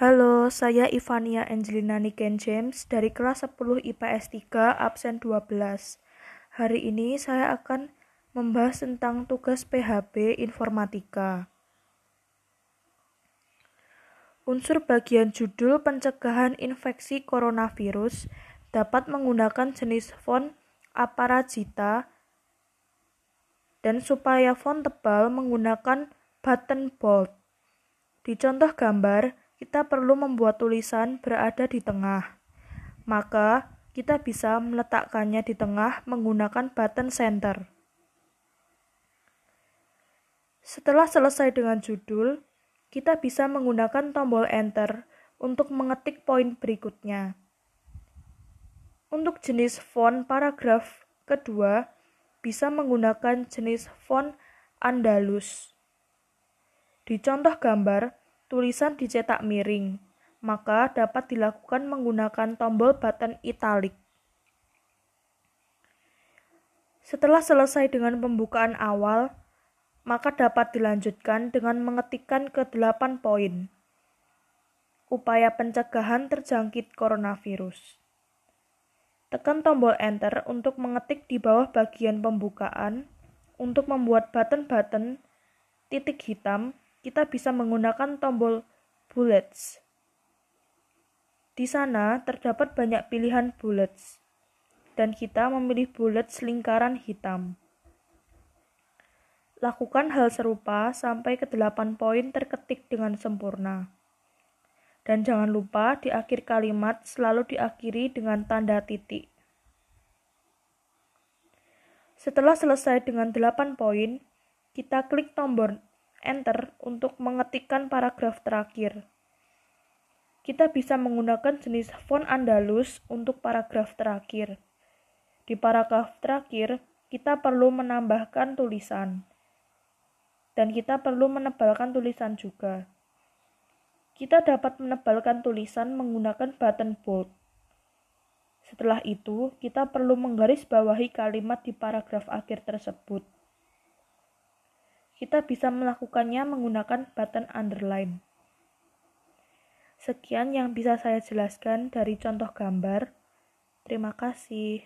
Halo, saya Ivania Angelina Niken James dari kelas 10 IPS 3 absen 12. Hari ini saya akan membahas tentang tugas PHB Informatika. Unsur bagian judul pencegahan infeksi coronavirus dapat menggunakan jenis font aparajita dan supaya font tebal menggunakan button bold. Di contoh gambar, kita perlu membuat tulisan berada di tengah. Maka, kita bisa meletakkannya di tengah menggunakan button center. Setelah selesai dengan judul, kita bisa menggunakan tombol enter untuk mengetik poin berikutnya. Untuk jenis font paragraf kedua, bisa menggunakan jenis font Andalus. Di contoh gambar, tulisan dicetak miring, maka dapat dilakukan menggunakan tombol button italic. Setelah selesai dengan pembukaan awal, maka dapat dilanjutkan dengan mengetikkan ke 8 poin. Upaya pencegahan terjangkit coronavirus. Tekan tombol enter untuk mengetik di bawah bagian pembukaan. Untuk membuat button-button titik hitam kita bisa menggunakan tombol bullets. Di sana terdapat banyak pilihan bullets, dan kita memilih bullets lingkaran hitam. Lakukan hal serupa sampai ke 8 poin terketik dengan sempurna. Dan jangan lupa di akhir kalimat selalu diakhiri dengan tanda titik. Setelah selesai dengan 8 poin, kita klik tombol Enter untuk mengetikkan paragraf terakhir. Kita bisa menggunakan jenis font Andalus untuk paragraf terakhir. Di paragraf terakhir, kita perlu menambahkan tulisan. Dan kita perlu menebalkan tulisan juga. Kita dapat menebalkan tulisan menggunakan button bold. Setelah itu, kita perlu menggarisbawahi kalimat di paragraf akhir tersebut. Kita bisa melakukannya menggunakan button underline. Sekian yang bisa saya jelaskan dari contoh gambar. Terima kasih.